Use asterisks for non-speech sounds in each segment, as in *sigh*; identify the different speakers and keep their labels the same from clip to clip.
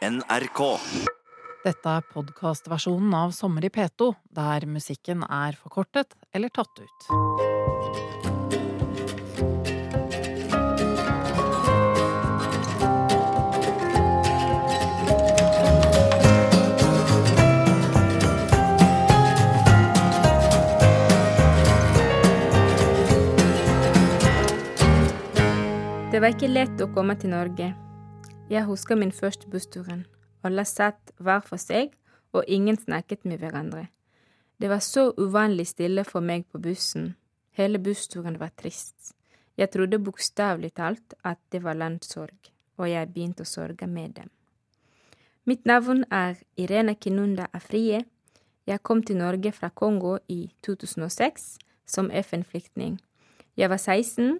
Speaker 1: NRK.
Speaker 2: Dette er podkastversjonen av Sommer i P2, der musikken er forkortet eller tatt ut.
Speaker 3: Det var ikke lett å komme til Norge. Jeg husker min første bussturen. Alle satt hver for seg, og ingen snakket med hverandre. Det var så uvanlig stille for meg på bussen. Hele bussturen var trist. Jeg trodde bokstavelig talt at det var landssorg, og jeg begynte å sørge med dem. Mitt navn er Irene Kinunda Afrie. Jeg kom til Norge fra Kongo i 2006 som FN-flyktning. Jeg var 16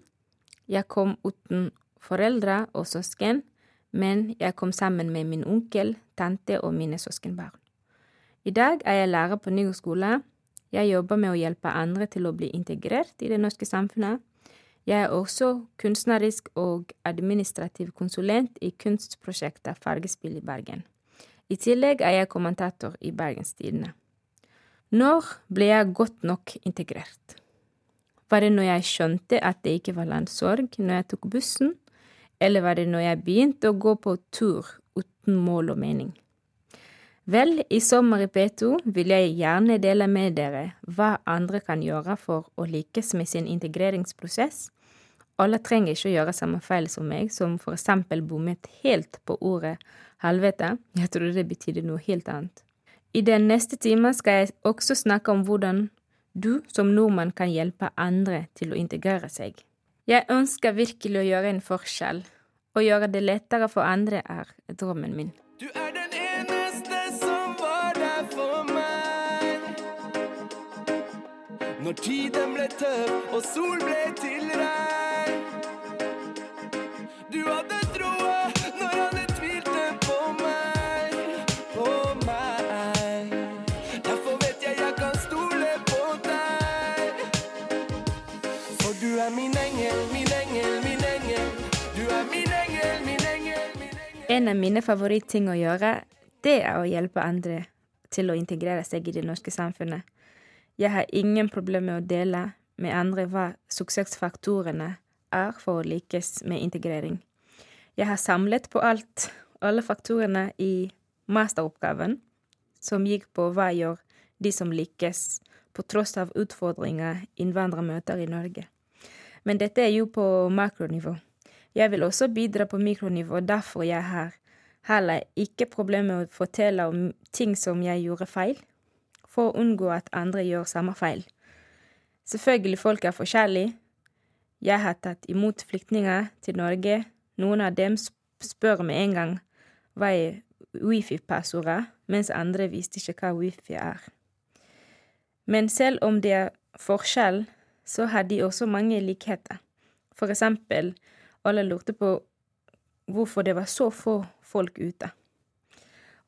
Speaker 3: jeg kom uten foreldre og søsken, men jeg kom sammen med min onkel, tante og mine søskenbarn. I dag er jeg lærer på Nygård skole. Jeg jobber med å hjelpe andre til å bli integrert i det norske samfunnet. Jeg er også kunstnerisk og administrativ konsulent i kunstprosjektet Fargespill i Bergen. I tillegg er jeg kommentator i Bergens Tidende. Når ble jeg godt nok integrert? Var det når jeg skjønte at det ikke var landsorg når jeg tok bussen, eller var det når jeg begynte å gå på tur uten mål og mening? Vel, i sommer i P2 vil jeg gjerne dele med dere hva andre kan gjøre for å lykkes med sin integreringsprosess. Alle trenger ikke å gjøre samme feil som meg, som for eksempel bommet helt på ordet helvete. Jeg trodde det betydde noe helt annet. I den neste timen skal jeg også snakke om hvordan du som nordmann kan hjelpe andre til å integrere seg. Jeg ønsker virkelig å gjøre en forskjell. Å gjøre det lettere for andre er drømmen min.
Speaker 4: Du er den eneste som var der for meg. Når tiden ble tøff og sol ble til regn.
Speaker 3: En av mine favorittting å gjøre, det er å hjelpe andre til å integrere seg i det norske samfunnet. Jeg har ingen problemer med å dele med andre hva suksessfaktorene er for å lykkes med integrering. Jeg har samlet på alt, alle faktorene i masteroppgaven, som gikk på hva gjør de som lykkes på tross av utfordringer innvandrere møter i Norge. Men dette er jo på makronivå. Jeg vil også bidra på mikronivå, derfor jeg har heller ikke problemer med å fortelle om ting som jeg gjorde feil, for å unngå at andre gjør samme feil. Selvfølgelig, folk er forskjellige. Jeg har tatt imot flyktninger til Norge. Noen av dem spør med en gang hva er wifi-passordet, mens andre visste ikke hva wifi er. Men selv om det er forskjell, så har de også mange likheter. For eksempel, alle lurte på hvorfor det var så få folk ute.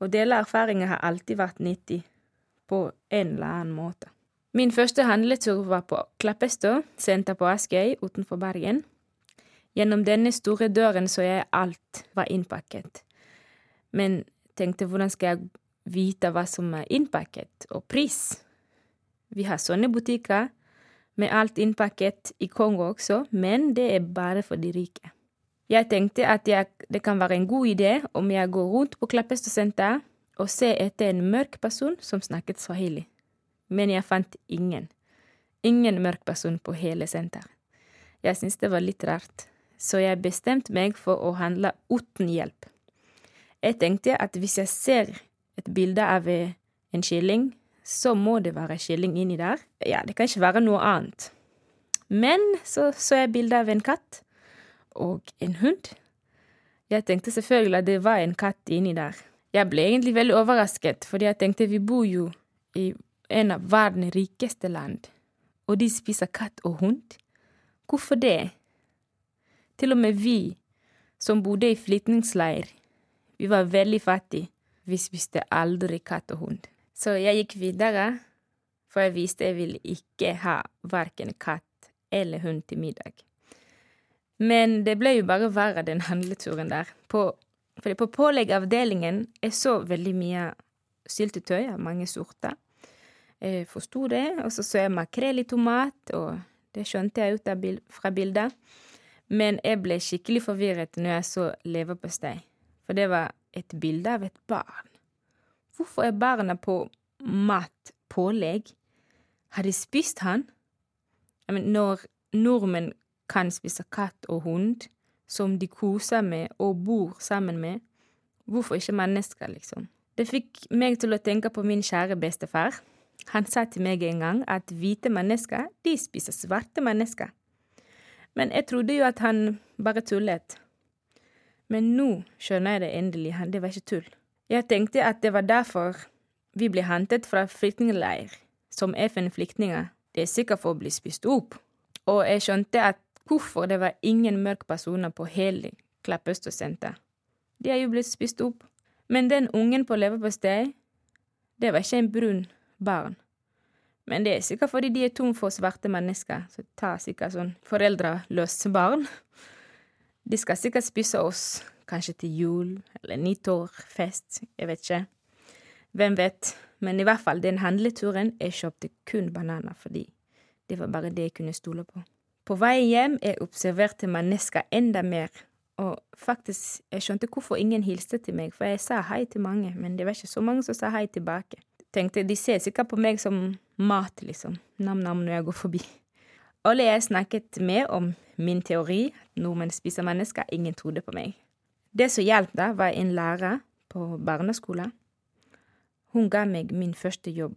Speaker 3: Å av erfaringer har alltid vært nyttig, på en eller annen måte. Min første handletur var på Kleppestø, senter på Askøy utenfor Bergen. Gjennom denne store døren så jeg alt var innpakket. Men tenkte hvordan skal jeg vite hva som er innpakket, og pris? Vi har sånne butikker med alt innpakket i Kongo også, men det er bare for de rike. Jeg tenkte at jeg, det kan være en god idé om jeg går rundt på Kleppestø senter og ser etter en mørk person som snakket swahili. Men jeg fant ingen. Ingen mørk person på hele senteret. Jeg syntes det var litt rart, så jeg bestemte meg for å handle uten hjelp. Jeg tenkte at hvis jeg ser et bilde av en kylling, så må det være kylling inni der. Ja, det kan ikke være noe annet. Men så så jeg bilde av en katt og en hund. Jeg tenkte selvfølgelig at det var en katt inni der. Jeg ble egentlig veldig overrasket, fordi jeg tenkte vi bor jo i en av verdens rikeste land, og de spiser katt og hund. Hvorfor det? Til og med vi som bodde i flyktningleir, vi var veldig fattige. Vi spiste aldri katt og hund. Så jeg gikk videre, for jeg visste jeg ville ikke ha verken katt eller hund til middag. Men det ble jo bare verre den handleturen der. På For på påleggavdelingen jeg så veldig mye syltetøy av mange sorter. Jeg forsto det, og så så jeg makrell i tomat, og det skjønte jeg ut bil fra bildet. Men jeg ble skikkelig forvirret når jeg så leverpostei, for det var et bilde av et barn. Hvorfor er barna på matpålegg? Har de spist han? Men når nordmenn kan spise katt og hund, som de koser med og bor sammen med, hvorfor ikke mennesker, liksom? Det fikk meg til å tenke på min kjære bestefar. Han sa til meg en gang at hvite mennesker, de spiser svarte mennesker. Men jeg trodde jo at han bare tullet. Men nå skjønner jeg det endelig, det var ikke tull. Jeg tenkte at det var derfor vi ble hentet fra flyktningleir som FN-flyktninger. Det er sikkert for å bli spist opp. Og jeg skjønte at hvorfor det var ingen mørke personer på hele Kleppestad senter. De er jo blitt spist opp. Men den ungen på leverpostei, det var ikke en brun barn. Men det er sikkert fordi de er tom for svarte mennesker, så tar sikkert sånn foreldreløse barn. De skal sikkert spise oss, kanskje til jul eller nyttårfest, jeg vet ikke. Hvem vet? Men i hvert fall den handleturen, jeg kjøpte kun bananer fordi det var bare det jeg kunne stole på. På vei hjem jeg observerte mennesker enda mer, og faktisk, jeg skjønte hvorfor ingen hilste til meg, for jeg sa hei til mange, men det var ikke så mange som sa hei tilbake. Tenkte, de ser sikkert på meg som mat, liksom, nam-nam når jeg går forbi. Alle jeg snakket med om min teori, nordmenn spiser mennesker, ingen trodde på meg. Det som hjalp da, var en lærer på barneskolen hun ga meg min første jobb.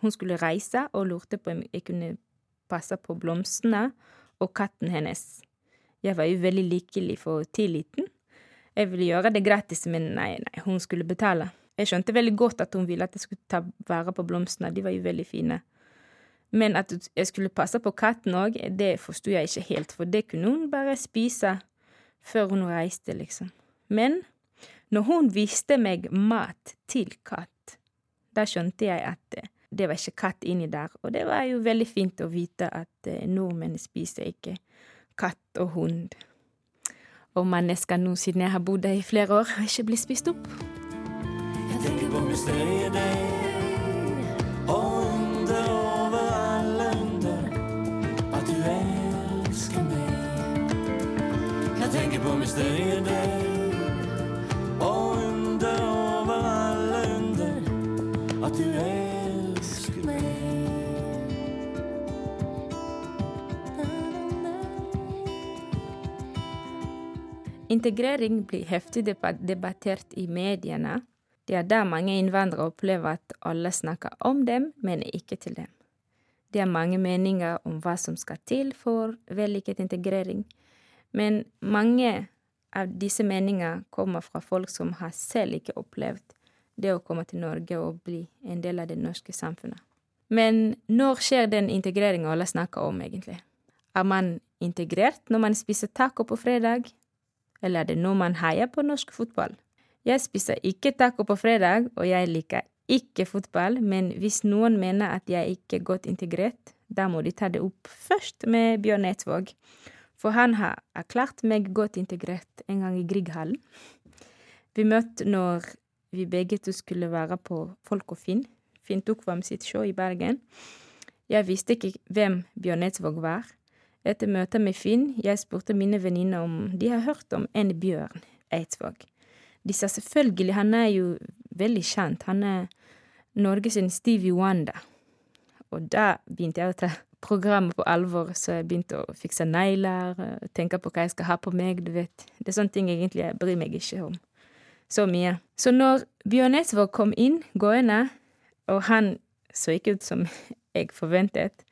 Speaker 3: Hun skulle reise og lurte på om jeg kunne passe på blomstene og katten hennes. Jeg var jo veldig likelig for tilliten. Jeg ville gjøre det gratis, men nei, nei, hun skulle betale. Jeg skjønte veldig godt at hun ville at jeg skulle ta vare på blomstene, de var jo veldig fine. Men at jeg skulle passe på katten òg, det forsto jeg ikke helt, for det kunne hun bare spise før hun reiste, liksom. Men når hun viste meg mat til katt, da skjønte jeg at det var ikke katt inni der, og det var jo veldig fint å vite at eh, nordmenn spiser ikke katt og hund. Og mennesker nå, siden jeg har bodd der i flere år, har *laughs* ikke blitt spist opp.
Speaker 4: Jeg tenker på mysteriet mysteriet deg, og under over alle under, at du elsker
Speaker 3: Integrering blir heftig debattert i mediene. Det er der mange innvandrere opplever at alle snakker om dem, men ikke til dem. Det er mange meninger om hva som skal til for vellykket integrering, men mange av disse meningene kommer fra folk som har selv ikke opplevd det å komme til Norge og bli en del av det norske samfunnet. Men når skjer den integreringa alle snakker om, egentlig? Er man integrert når man spiser taco på fredag? Eller er det når man heier på norsk fotball? Jeg spiser ikke taco på fredag, og jeg liker ikke fotball, men hvis noen mener at jeg ikke er godt integrert, da må de ta det opp først med Bjørn Eidsvåg, for han har erklært meg godt integrert en gang i Grieghallen. Vi møtte når vi begge to skulle være på Folk og Finn, Finn Tokvam sitt show i Bergen. Jeg visste ikke hvem Bjørn Eidsvåg var. Etter møtet med Finn, jeg spurte mine venninner om de har hørt om en Bjørn Eidsvåg. De sa selvfølgelig, han er jo veldig kjent, han er Norges Stevie Wonder. Og da begynte jeg å ta programmet på alvor, så jeg begynte å fikse negler, tenke på hva jeg skal ha på meg, du vet. Det er sånne ting egentlig jeg bryr meg ikke om så mye. Så når Bjørn Eidsvåg kom inn gående, og han så ikke ut som *laughs* jeg forventet,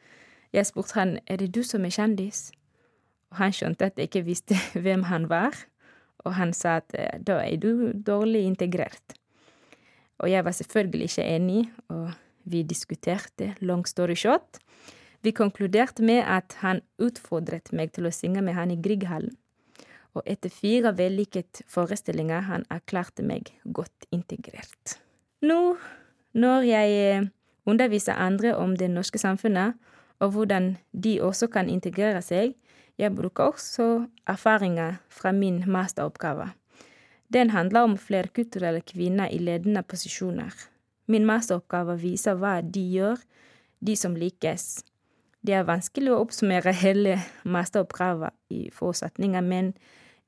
Speaker 3: jeg spurte han er det du som er kjendis, og han skjønte at jeg ikke visste *laughs* hvem han var, og han sa at da er du dårlig integrert. Og jeg var selvfølgelig ikke enig, og vi diskuterte, long story short. Vi konkluderte med at han utfordret meg til å synge med han i Grieghallen og etter fire vellykket forestillinger han erklærte meg godt integrert. Nå, når jeg underviser andre om det norske samfunnet, og hvordan de også kan integrere seg, jeg bruker også erfaringer fra min masteroppgave. Den handler om flerkulturelle kvinner i ledende posisjoner. Min masteroppgave viser hva de gjør, de som lykkes. Det er vanskelig å oppsummere hele masteroppgaven i få setninger, men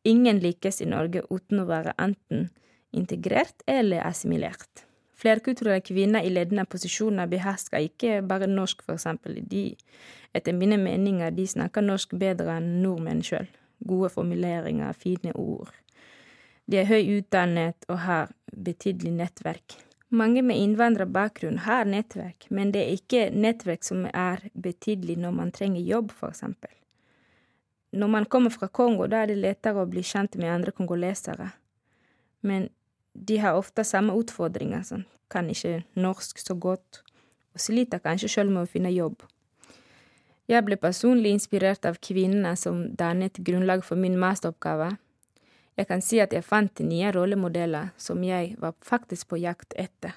Speaker 3: ingen lykkes i Norge uten å være enten integrert eller assimilert. Flerkulturelle kvinner i ledende posisjoner behersker ikke bare norsk, for eksempel. De, etter mine meninger, de snakker norsk bedre enn nordmenn sjøl. Gode formuleringer, fine ord. De er høy utdannet og har betydelig nettverk. Mange med innvandrerbakgrunn har nettverk, men det er ikke nettverk som er betydelig når man trenger jobb, eksempel. Når man kommer fra Kongo, da er det lettere å bli kjent med andre kongolesere. Men de har ofte samme utfordringer, sånn. kan ikke norsk så godt, og sliter kanskje sjøl med å finne jobb. Jeg ble personlig inspirert av kvinnene som dannet grunnlag for min masteroppgave. Jeg kan si at jeg fant nye rollemodeller som jeg var faktisk på jakt etter.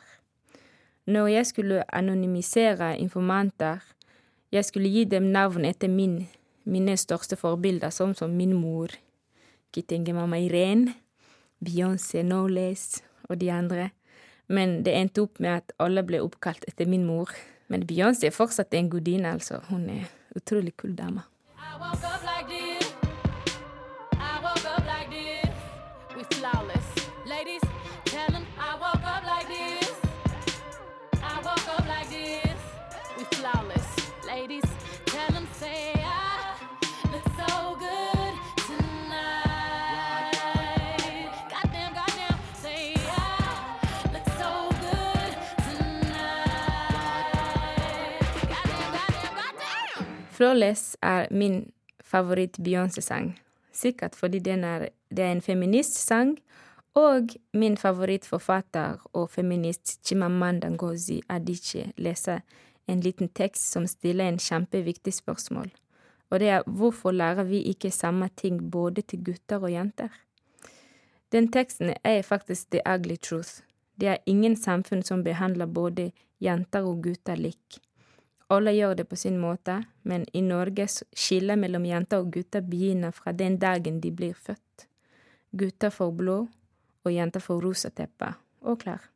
Speaker 3: Når jeg skulle anonymisere informanter, jeg skulle gi dem navn etter min, mine største forbilder, som som min mor, Kitenge mamma Irene, Beyoncé Knowles og de andre, men det endte opp med at alle ble oppkalt etter min mor. Men Beyoncé er fortsatt en gudinne, altså. Hun er utrolig kul dame.
Speaker 1: Flawless
Speaker 3: er min favoritt-Beyoncé-sang. Sikkert fordi er, det er en feministsang, og min favorittforfatter og feminist Chimamanda Ngozi Adichie leser en liten tekst som stiller en kjempeviktig spørsmål, og det er hvorfor lærer vi ikke samme ting både til gutter og jenter? Den teksten er faktisk the ugly truth. Det er ingen samfunn som behandler både jenter og gutter lik. Alle gjør det på sin måte, men i Norge skillet mellom jenter og gutter begynner fra den dagen de blir født. Gutter får blå, og jenter får rosa teppe og klær.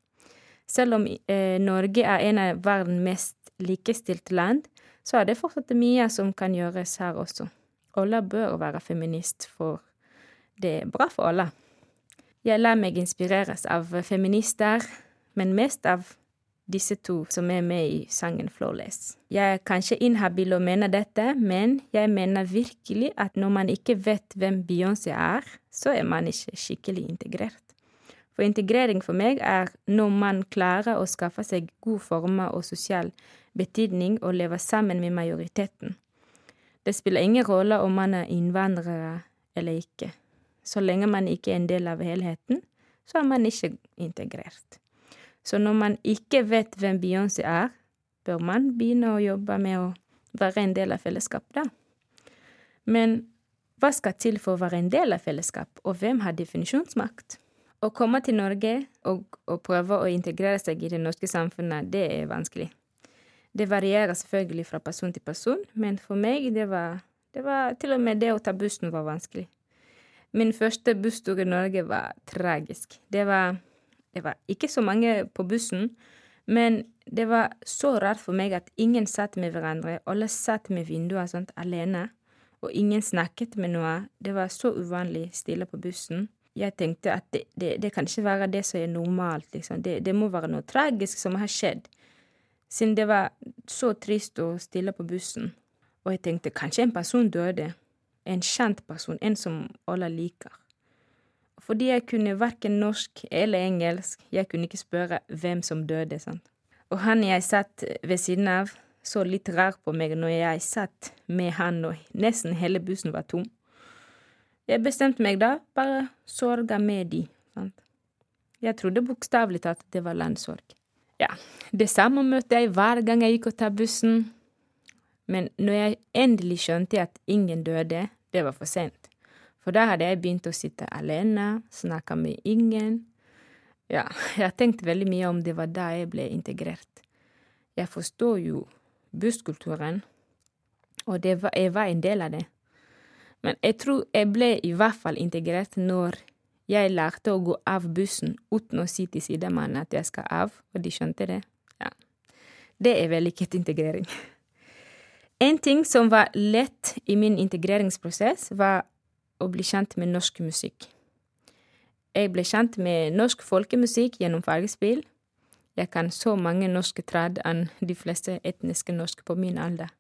Speaker 3: Selv om eh, Norge er en av verdens mest likestilte land, så er det fortsatt mye som kan gjøres her også. Alle bør være feminist, for det er bra for alle. Jeg lar meg inspireres av feminister, men mest av disse to som er med i sangen Flawless. Jeg er kanskje inhabil og mener dette, men jeg mener virkelig at når man ikke vet hvem Beyoncé er, så er man ikke skikkelig integrert. For integrering for meg er når man klarer å skaffe seg gode former og sosial betydning og leve sammen med majoriteten. Det spiller ingen rolle om man er innvandrere eller ikke. Så lenge man ikke er en del av helheten, så er man ikke integrert. Så når man ikke vet hvem Beyoncé er, bør man begynne å jobbe med å være en del av fellesskapet, da. Men hva skal til for å være en del av fellesskap, og hvem har definisjonsmakt? Å komme til Norge og, og prøve å integrere seg i det norske samfunnet, det er vanskelig. Det varierer selvfølgelig fra person til person, men for meg det var, det var til og med det å ta bussen var vanskelig. Min første busstur i Norge var tragisk. Det var, det var ikke så mange på bussen, men det var så rart for meg at ingen satt med hverandre. Alle satt med vinduer sånt alene, og ingen snakket med noe. Det var så uvanlig stille på bussen. Jeg tenkte at det, det, det kan ikke være det som er normalt, liksom. Det, det må være noe tragisk som har skjedd. Siden det var så trist og stille på bussen. Og jeg tenkte kanskje en person døde. En kjent person, en som alle liker. Fordi jeg kunne verken norsk eller engelsk, jeg kunne ikke spørre hvem som døde. sant? Og han jeg satt ved siden av, så litt rar på meg når jeg satt med han og nesten hele bussen var tom. Jeg bestemte meg da, bare sorga med de. sant? Jeg trodde bokstavelig talt det var landsorg. Ja, det samme møtte jeg hver gang jeg gikk og tar bussen. Men når jeg endelig skjønte at ingen døde, det var for sent. For da hadde jeg begynt å sitte alene, snakke med ingen. Ja, *laughs* jeg har tenkt veldig mye om det var da jeg ble integrert. Jeg forstår jo busskulturen, og var, jeg var en del av det. Men jeg tror jeg ble i hvert fall integrert når Jeg lærte å gå av bussen uten å si til sidemannen at jeg skal av, og de skjønte det. Ja. Det er vellykket integrering. En ting som var lett i min integreringsprosess, var å bli kjent med norsk musikk. Jeg ble kjent med norsk folkemusikk gjennom fargespill. Jeg kan så mange norske trad enn de fleste etniske norske på min alder.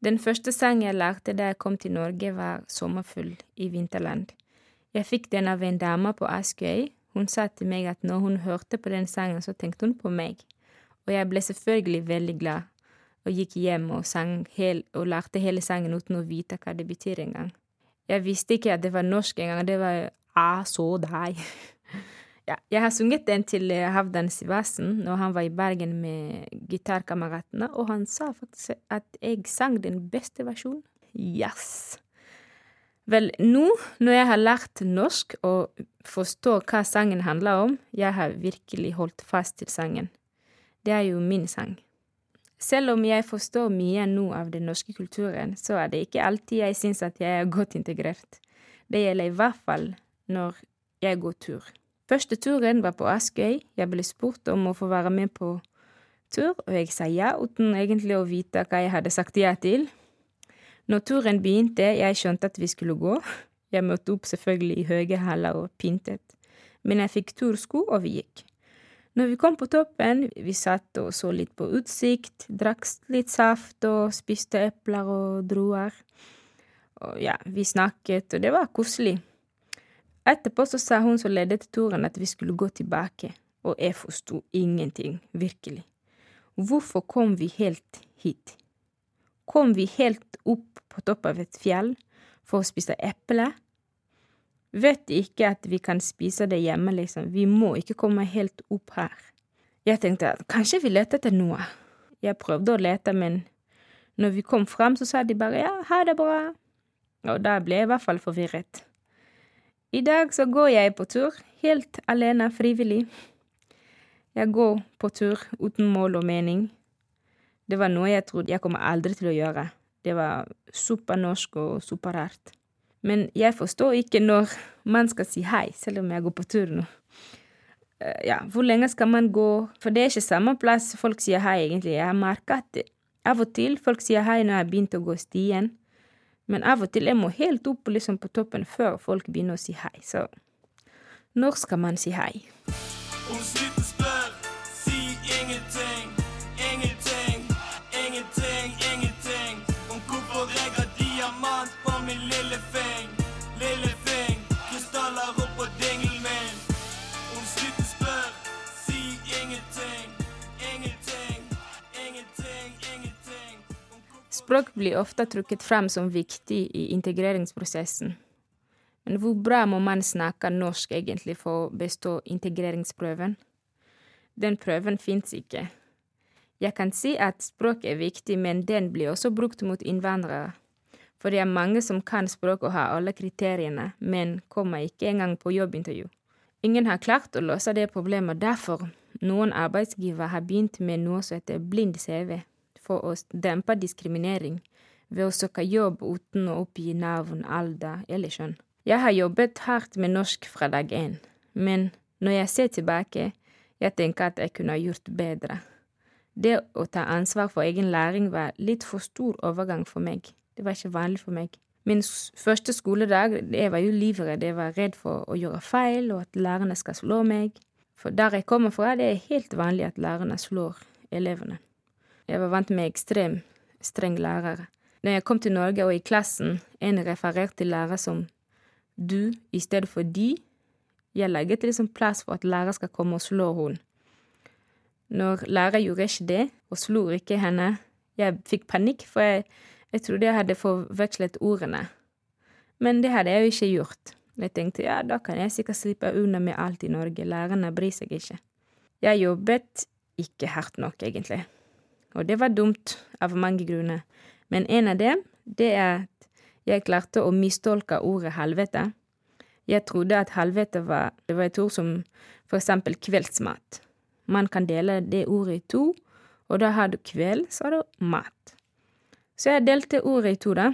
Speaker 3: Den første sangen jeg lærte da jeg kom til Norge, var Sommerfugl i vinterland. Jeg fikk den av en dame på Askøy. Hun sa til meg at når hun hørte på den sangen, så tenkte hun på meg. Og jeg ble selvfølgelig veldig glad, og gikk hjem og sang hel, og lærte hele sangen uten å vite hva det betyr engang. Jeg visste ikke at det var norsk engang, det var 'Jeg så deg. *laughs* Ja, jeg har sunget den til eh, Havdan Sivasen når han var i Bergen med gitarkameratene, og han sa faktisk at jeg sang den beste versjonen. Yes! Vel, nå når jeg har lært norsk og forstår hva sangen handler om, jeg har virkelig holdt fast til sangen. Det er jo min sang. Selv om jeg forstår mye nå av den norske kulturen, så er det ikke alltid jeg syns at jeg er godt integrert. Det gjelder i hvert fall når jeg går tur. Første turen var på Askøy. Jeg ble spurt om å få være med på tur, og jeg sa ja, uten egentlig å vite hva jeg hadde sagt ja til. Når turen begynte, jeg skjønte at vi skulle gå. Jeg møtte opp selvfølgelig i høye hæler og pyntet, men jeg fikk tursko, og vi gikk. Når vi kom på toppen, vi satt og så litt på utsikt, drakk litt saft og spiste epler og druer. Og ja, vi snakket, og det var koselig. Etterpå så sa hun som ledet turen at vi skulle gå tilbake, og jeg forsto ingenting, virkelig. Hvorfor kom vi helt hit? Kom vi helt opp på topp av et fjell for å spise eple? Vet ikke at vi kan spise det hjemme, liksom, vi må ikke komme helt opp her. Jeg tenkte at kanskje vi leter etter noe. Jeg prøvde å lete, men når vi kom fram, så sa de bare ja, ha det bra. Og da ble jeg i hvert fall forvirret. I dag så går jeg på tur, helt alene, frivillig. Jeg går på tur uten mål og mening. Det var noe jeg trodde jeg kommer aldri til å gjøre. Det var supernorsk og superrart. Men jeg forstår ikke når man skal si hei, selv om jeg går på tur nå. Eh, ja, hvor lenge skal man gå? For det er ikke samme plass folk sier hei, egentlig. Jeg har merka at av og til folk sier hei når jeg har begynt å gå stien. Men av og til jeg må helt opp liksom på toppen før folk begynner å si hei. Så når skal man si hei? Språk blir ofte trukket frem som viktig i integreringsprosessen. Men hvor bra må man snakke norsk egentlig for å bestå integreringsprøven? Den prøven fins ikke. Jeg kan si at språk er viktig, men den blir også brukt mot innvandrere. For det er mange som kan språk og har alle kriteriene, men kommer ikke engang på jobbintervju. Ingen har klart å løse det problemet, derfor noen arbeidsgiver har begynt med noe som heter blind CV, for å dempe diskriminering ved å søke jobb uten å oppgi navn, alder eller kjønn. Jeg har jobbet hardt med norsk fra dag én, men når jeg ser tilbake, jeg tenker at jeg kunne gjort bedre. Det å ta ansvar for egen læring var litt for stor overgang for meg. Det var ikke vanlig for meg. Min første skoledag, jeg var jo livredd. Jeg var redd for å gjøre feil, og at lærerne skal slå meg. For der jeg kommer fra, det er helt vanlig at lærerne slår elevene. Jeg var vant med ekstrem streng lærer. Når jeg kom til Norge og i klassen, en refererte lærer som du i stedet for de, jeg laget liksom plass for at lærer skal komme og slå hun. Når lærer gjorde ikke det, og slo ikke henne, jeg fikk panikk, for jeg, jeg trodde jeg hadde forvekslet ordene. Men det hadde jeg jo ikke gjort. Jeg tenkte ja, da kan jeg sikkert slippe unna med alt i Norge, lærerne bryr seg ikke. Jeg jobbet ikke hardt nok, egentlig. Og det var dumt av mange grunner. Men en av dem, det er at jeg klarte å mistolke ordet helvete. Jeg trodde at helvete var, det var et ord som for eksempel kveldsmat. Man kan dele det ordet i to, og da har du kveld, så har du mat. Så jeg delte ordet i to, da.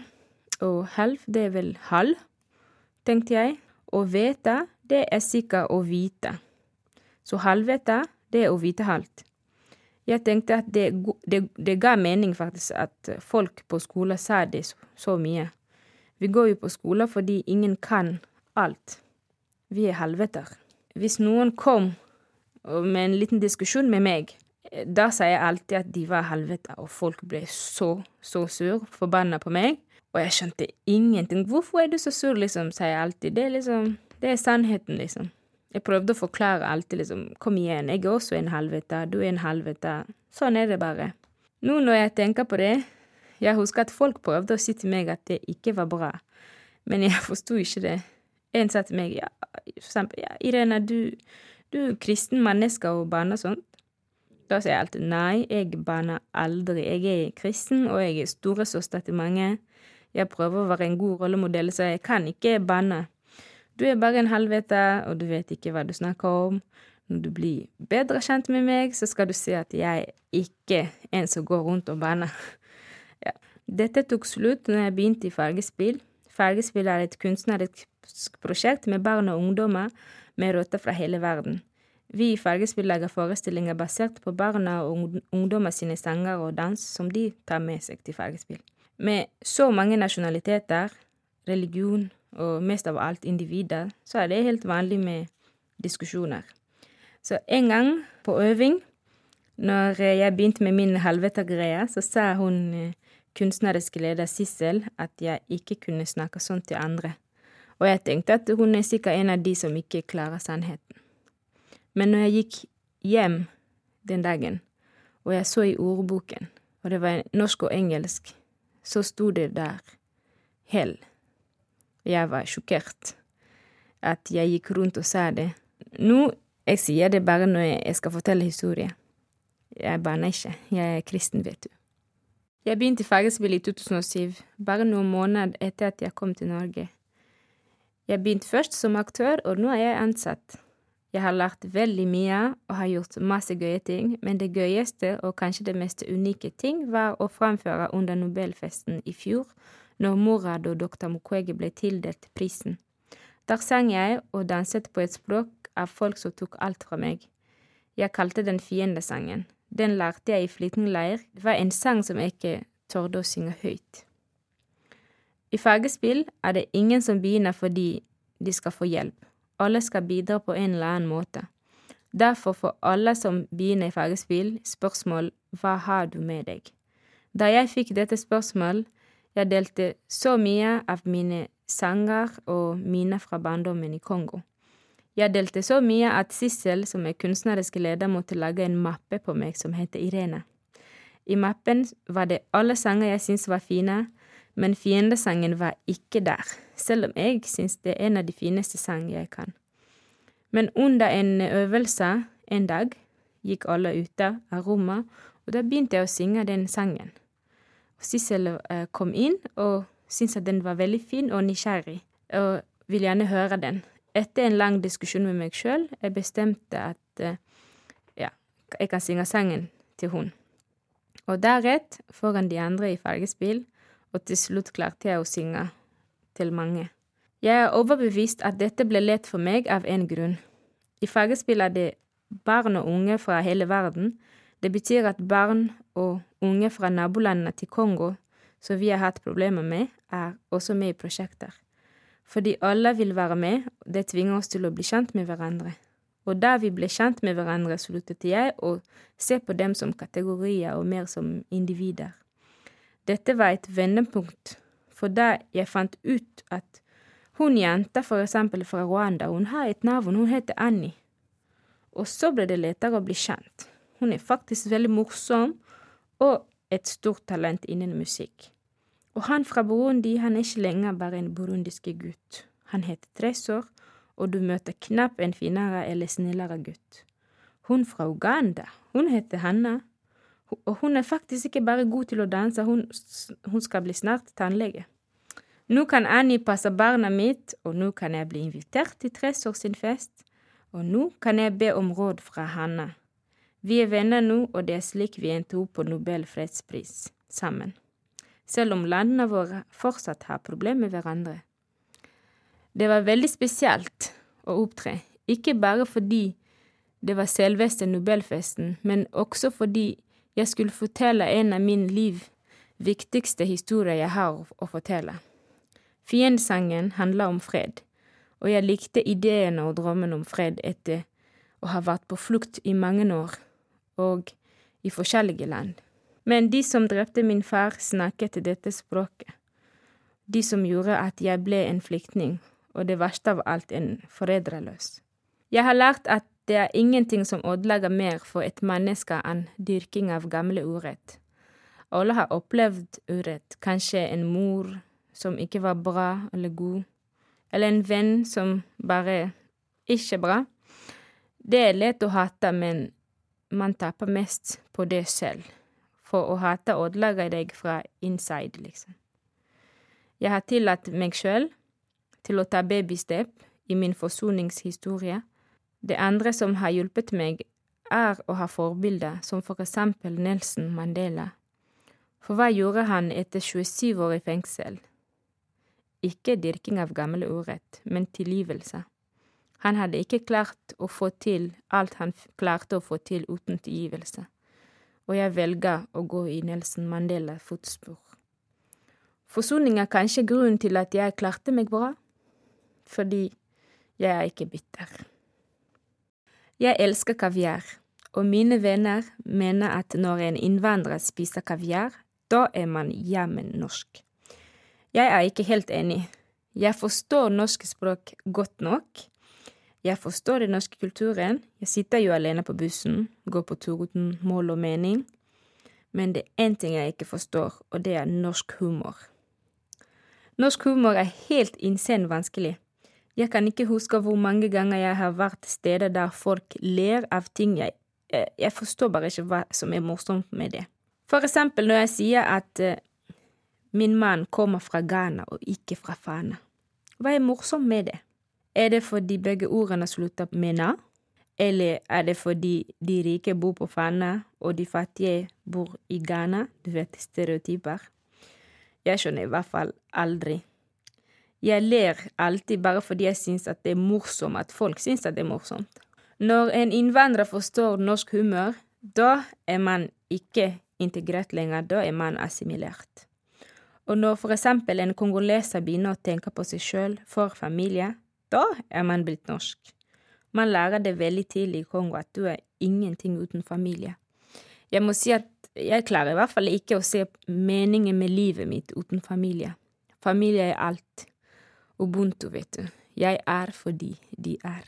Speaker 3: Og helv, det er vel halv, tenkte jeg. Og vete, det er sikkert å vite. Så helvete, det er å vite halvt. Jeg tenkte at det, det, det ga mening faktisk at folk på skolen sa det så, mye. Vi går jo på skolen fordi ingen kan alt. Vi er helveter. Hvis noen kom med en liten diskusjon med meg, eh, da sa jeg alltid at de var helvete, og folk ble så, så sur, forbanna på meg. Og jeg skjønte ingenting. Hvorfor er du så sur, liksom, sa jeg alltid. Det er liksom, det er sannheten, liksom. Jeg prøvde å forklare alltid, liksom, kom igjen, jeg er også en helvete, du er en helvete. Sånn er det bare. Nå når jeg tenker på det, jeg husker at folk prøvde å si til meg at det ikke var bra, men jeg *laughs* forsto ikke det. En sa til meg, ja, for eksempel, ja, Irene, du, du er kristen menneske og banner sånt. Da sier jeg alltid nei, jeg banner aldri. Jeg er kristen, og jeg er storesøster til mange. Jeg prøver å være en god rollemodell, så jeg kan ikke banne. Du er bare en helvete, og du vet ikke hva du snakker om. Når du blir bedre kjent med meg, så skal du se at jeg ikke er en som går rundt og banner. *laughs* Ja. Dette tok slutt når jeg begynte i Fargespill. Fargespill er et kunstnerisk prosjekt med barn og ungdommer med røtter fra hele verden. Vi i Fargespill lager forestillinger basert på barna og ungdommer sine sanger og dans som de tar med seg til Fargespill. Med så mange nasjonaliteter, religion og mest av alt individer, så er det helt vanlig med diskusjoner. Så en gang på øving, når jeg begynte med min helvete-greie, så sa hun eh, kunstneriske leder Sissel at jeg ikke kunne snakke sånn til andre. Og jeg tenkte at hun er sikkert en av de som ikke klarer sannheten. Men når jeg gikk hjem den dagen, og jeg så i ordboken, og det var norsk og engelsk, så sto det der hell. Jeg var sjokkert at jeg gikk rundt og sa det. Nå, jeg sier det bare når jeg skal fortelle historie. Jeg banner ikke. Jeg er kristen, vet du. Jeg begynte i fergespill i 2007, bare noen måneder etter at jeg kom til Norge. Jeg begynte først som aktør, og nå er jeg ansatt. Jeg har lært veldig mye og har gjort masse gøye ting, men det gøyeste og kanskje det mest unike ting var å framføre under Nobelfesten i fjor, når Morad og dr. Mukwege ble tildelt prisen. Der sang jeg og danset på et språk av folk som tok alt fra meg. Jeg kalte den fiendesangen. Den lærte jeg i flyktningleir. Det var en sang som jeg ikke torde å synge høyt. I fagespill er det ingen som begynner fordi de skal få hjelp. Alle skal bidra på en eller annen måte. Derfor får alle som begynner i fagespill, spørsmål Hva har du med deg? Da jeg fikk dette spørsmål, jeg delte så mye av mine sanger og minner fra barndommen i Kongo. Jeg delte så mye at Sissel, som er kunstnerisk leder, måtte lage en mappe på meg som heter Irene. I mappen var det alle sanger jeg syntes var fine, men fiendesangen var ikke der, selv om jeg syns det er en av de fineste sang jeg kan. Men under en øvelse en dag gikk alle ute av rommet, og da begynte jeg å synge den sangen. Sissel eh, kom inn og syntes at den var veldig fin og nysgjerrig, og ville gjerne høre den. Etter en lang diskusjon med meg sjøl, bestemte at eh, ja, jeg kan synge sangen til hun. Og deretter foran de andre i Fargespill, og til slutt klarte jeg å synge til mange. Jeg er overbevist at dette ble lett for meg av en grunn. I Fargespill er det barn og unge fra hele verden. Det betyr at barn og unge fra nabolandene til Kongo, som vi har hatt problemer med, er også med i prosjekter. Fordi alle vil være med, det tvinger oss til å bli kjent med hverandre. Og da vi ble kjent med hverandre, sluttet jeg å se på dem som kategorier og mer som individer. Dette var et vendepunkt, for da jeg fant ut at hun jenta for eksempel fra Rwanda, hun har et navn, hun heter Annie. Og så ble det lettere å bli kjent. Hun er faktisk veldig morsom og et stort talent innen musikk. Og han fra Burundi, han er ikke lenger bare en burundisk gutt. Han heter Tresor, og du møter knapt en finere eller snillere gutt. Hun fra Uganda, hun heter Hanna, og hun er faktisk ikke bare god til å danse, hun, hun skal bli snart tannlege. Nå kan Annie passe barna mitt, og nå kan jeg bli invitert til Tresor sin fest, og nå kan jeg be om råd fra Hanna. Vi er venner nå, og det er slik vi endte opp på Nobel fredspris sammen. Selv om landene våre fortsatt har problemer med hverandre. Det var veldig spesielt å opptre. Ikke bare fordi det var selveste Nobelfesten, men også fordi jeg skulle fortelle en av min liv viktigste historier jeg har å fortelle. Fiendesangen handler om fred, og jeg likte ideene og drømmen om fred etter å ha vært på flukt i mange år, og i forskjellige land. Men de som drepte min far, snakket dette språket. De som gjorde at jeg ble en flyktning, og det verste av alt, en foreldreløs. Jeg har lært at det er ingenting som ødelegger mer for et menneske enn dyrking av gamle urett. Alle har opplevd urett, kanskje en mor som ikke var bra eller god, eller en venn som bare ikke er bra. Det er lett å hate, men man taper mest på det selv. For å hate ødelegger deg fra inside, liksom. Jeg har tillatt meg sjøl til å ta babystep i min forsoningshistorie. Det andre som har hjulpet meg, er å ha forbilder som for eksempel Nelson Mandela. For hva gjorde han etter 27 år i fengsel? Ikke dyrking av gammel urett, men tilgivelse. Han hadde ikke klart å få til alt han klarte å få til uten tilgivelse, og jeg velger å gå i Nelson Mandela fotspor. Forsoning er kanskje grunnen til at jeg klarte meg bra, fordi jeg er ikke bitter. Jeg elsker kaviar, og mine venner mener at når en innvandrer spiser kaviar, da er man jammen norsk. Jeg er ikke helt enig. Jeg forstår norsk språk godt nok. Jeg forstår den norske kulturen. Jeg sitter jo alene på bussen, går på tur uten mål og mening. Men det er én ting jeg ikke forstår, og det er norsk humor. Norsk humor er helt insane vanskelig. Jeg kan ikke huske hvor mange ganger jeg har vært steder der folk ler av ting jeg Jeg forstår bare ikke hva som er morsomt med det. For eksempel når jeg sier at uh, min mann kommer fra Ghana og ikke fra Fana. Hva er morsomt med det? Er det fordi begge ordene slutter med na? Eller er det fordi de rike bor på Fana og de fattige bor i Ghana? Du vet, stereotyper. Jeg skjønner i hvert fall aldri. Jeg ler alltid bare fordi jeg syns at det er morsomt at folk syns at det er morsomt. Når en innvandrer forstår norsk humør, da er man ikke integrert lenger, da er man assimilert. Og når for eksempel en kongoleser begynner å tenke på seg sjøl for familie, da er man blitt norsk. Man lærer det veldig tidlig i Kongo at du er ingenting uten familie. Jeg må si at jeg klarer i hvert fall ikke å se meningen med livet mitt uten familie. Familie er alt. Ubuntu, vet du. Jeg er fordi de er.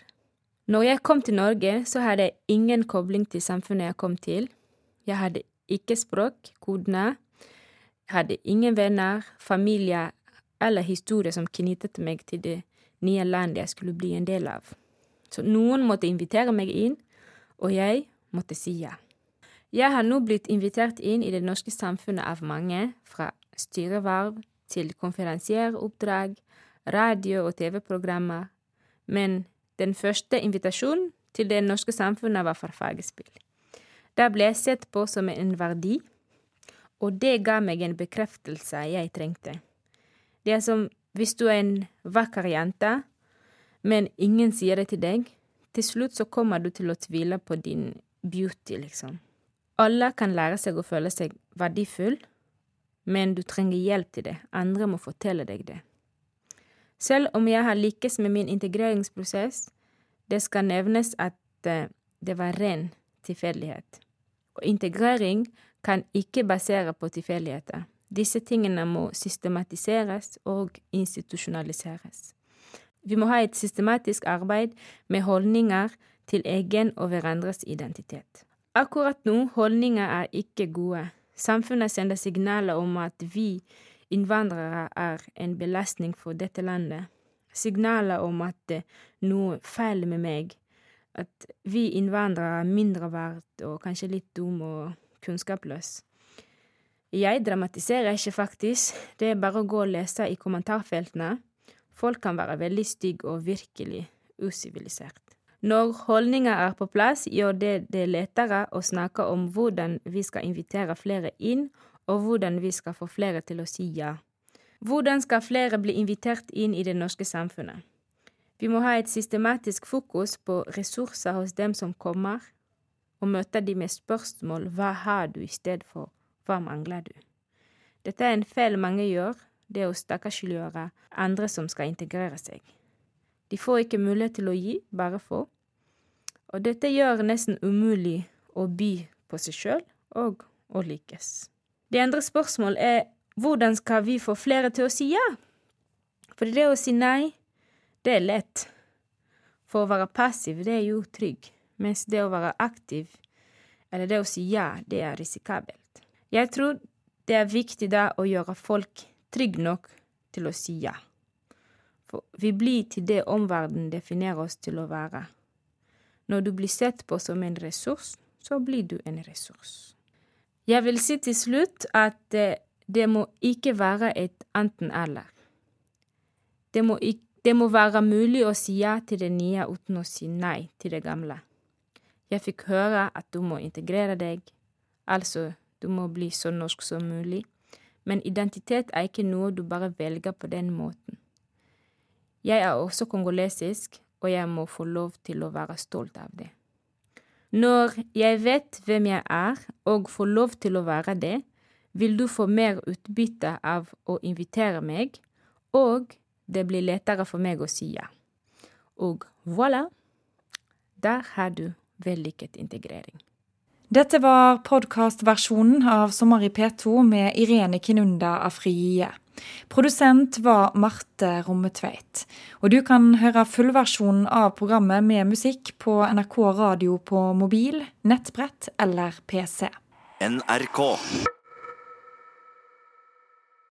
Speaker 3: Når jeg kom til Norge, så hadde jeg ingen kobling til samfunnet jeg kom til. Jeg hadde ikke språk, kodene. Jeg hadde ingen venner, familie eller historie som knyttet meg til det nye landet jeg skulle bli en del av. Så noen måtte invitere meg inn, og jeg måtte si ja. Jeg har nå blitt invitert inn i det norske samfunnet av mange, fra styreverv til konferansieroppdrag, radio- og TV-programmer, men den første invitasjonen til det norske samfunnet var for fagespill. Det ble jeg sett på som en verdi, og det ga meg en bekreftelse jeg trengte. Det er som hvis du er en vakker jente, men ingen sier det til deg, til slutt så kommer du til å tvile på din beauty, liksom. Alle kan lære seg å føle seg verdifull, men du trenger hjelp til det, andre må fortelle deg det. Selv om jeg har lykkes med min integreringsprosess, det skal nevnes at det var ren tilfeldighet. Og integrering kan ikke basere på tilfeldigheter. Disse tingene må systematiseres og institusjonaliseres. Vi må ha et systematisk arbeid med holdninger til egen og hverandres identitet. Akkurat nå, holdninger er ikke gode. Samfunnet sender signaler om at vi innvandrere er en belastning for dette landet. Signaler om at det er noe feil med meg, at vi innvandrere er mindre verdt og kanskje litt dum og kunnskapløs. Jeg dramatiserer ikke, faktisk, det er bare å gå og lese i kommentarfeltene. Folk kan være veldig stygge og virkelig usivilisert. Når holdninger er på plass, gjør det det lettere å snakke om hvordan vi skal invitere flere inn, og hvordan vi skal få flere til å si ja. Hvordan skal flere bli invitert inn i det norske samfunnet? Vi må ha et systematisk fokus på ressurser hos dem som kommer, og møte dem med spørsmål hva har du i stedet for hva mangler du? Dette er en feil mange gjør, det å stakkarsliggjøre andre som skal integrere seg. De får ikke mulighet til å gi, bare få. Og dette gjør nesten umulig å by på seg sjøl og å lykkes. Det andre spørsmålet er hvordan skal vi få flere til å si ja? For det å si nei, det er lett. For å være passiv, det er jo trygg, mens det å være aktiv, eller det å si ja, det er risikabelt. Jeg tror det er viktig da å gjøre folk trygge nok til å si ja. For vi blir til det omverdenen definerer oss til å være. Når du blir sett på som en ressurs, så blir du en ressurs. Jeg vil si til slutt at det, må ikke være et enten-eller. Det, det må være mulig å si ja til det nye uten å si nei til det gamle. Jeg fikk høre at du må integrere deg, altså du må bli så norsk som mulig, men identitet er ikke noe du bare velger på den måten. Jeg er også kongolesisk, og jeg må få lov til å være stolt av det. Når jeg vet hvem jeg er, og får lov til å være det, vil du få mer utbytte av å invitere meg, og det blir lettere for meg å si ja. Og voilà! Der har du vellykket integrering.
Speaker 5: Dette var podkastversjonen av Sommer i P2 med Irene Kinunda Afriye. Produsent var Marte Rommetveit. Og du kan høre fullversjonen av programmet med musikk på NRK radio på mobil, nettbrett eller PC.
Speaker 6: NRK.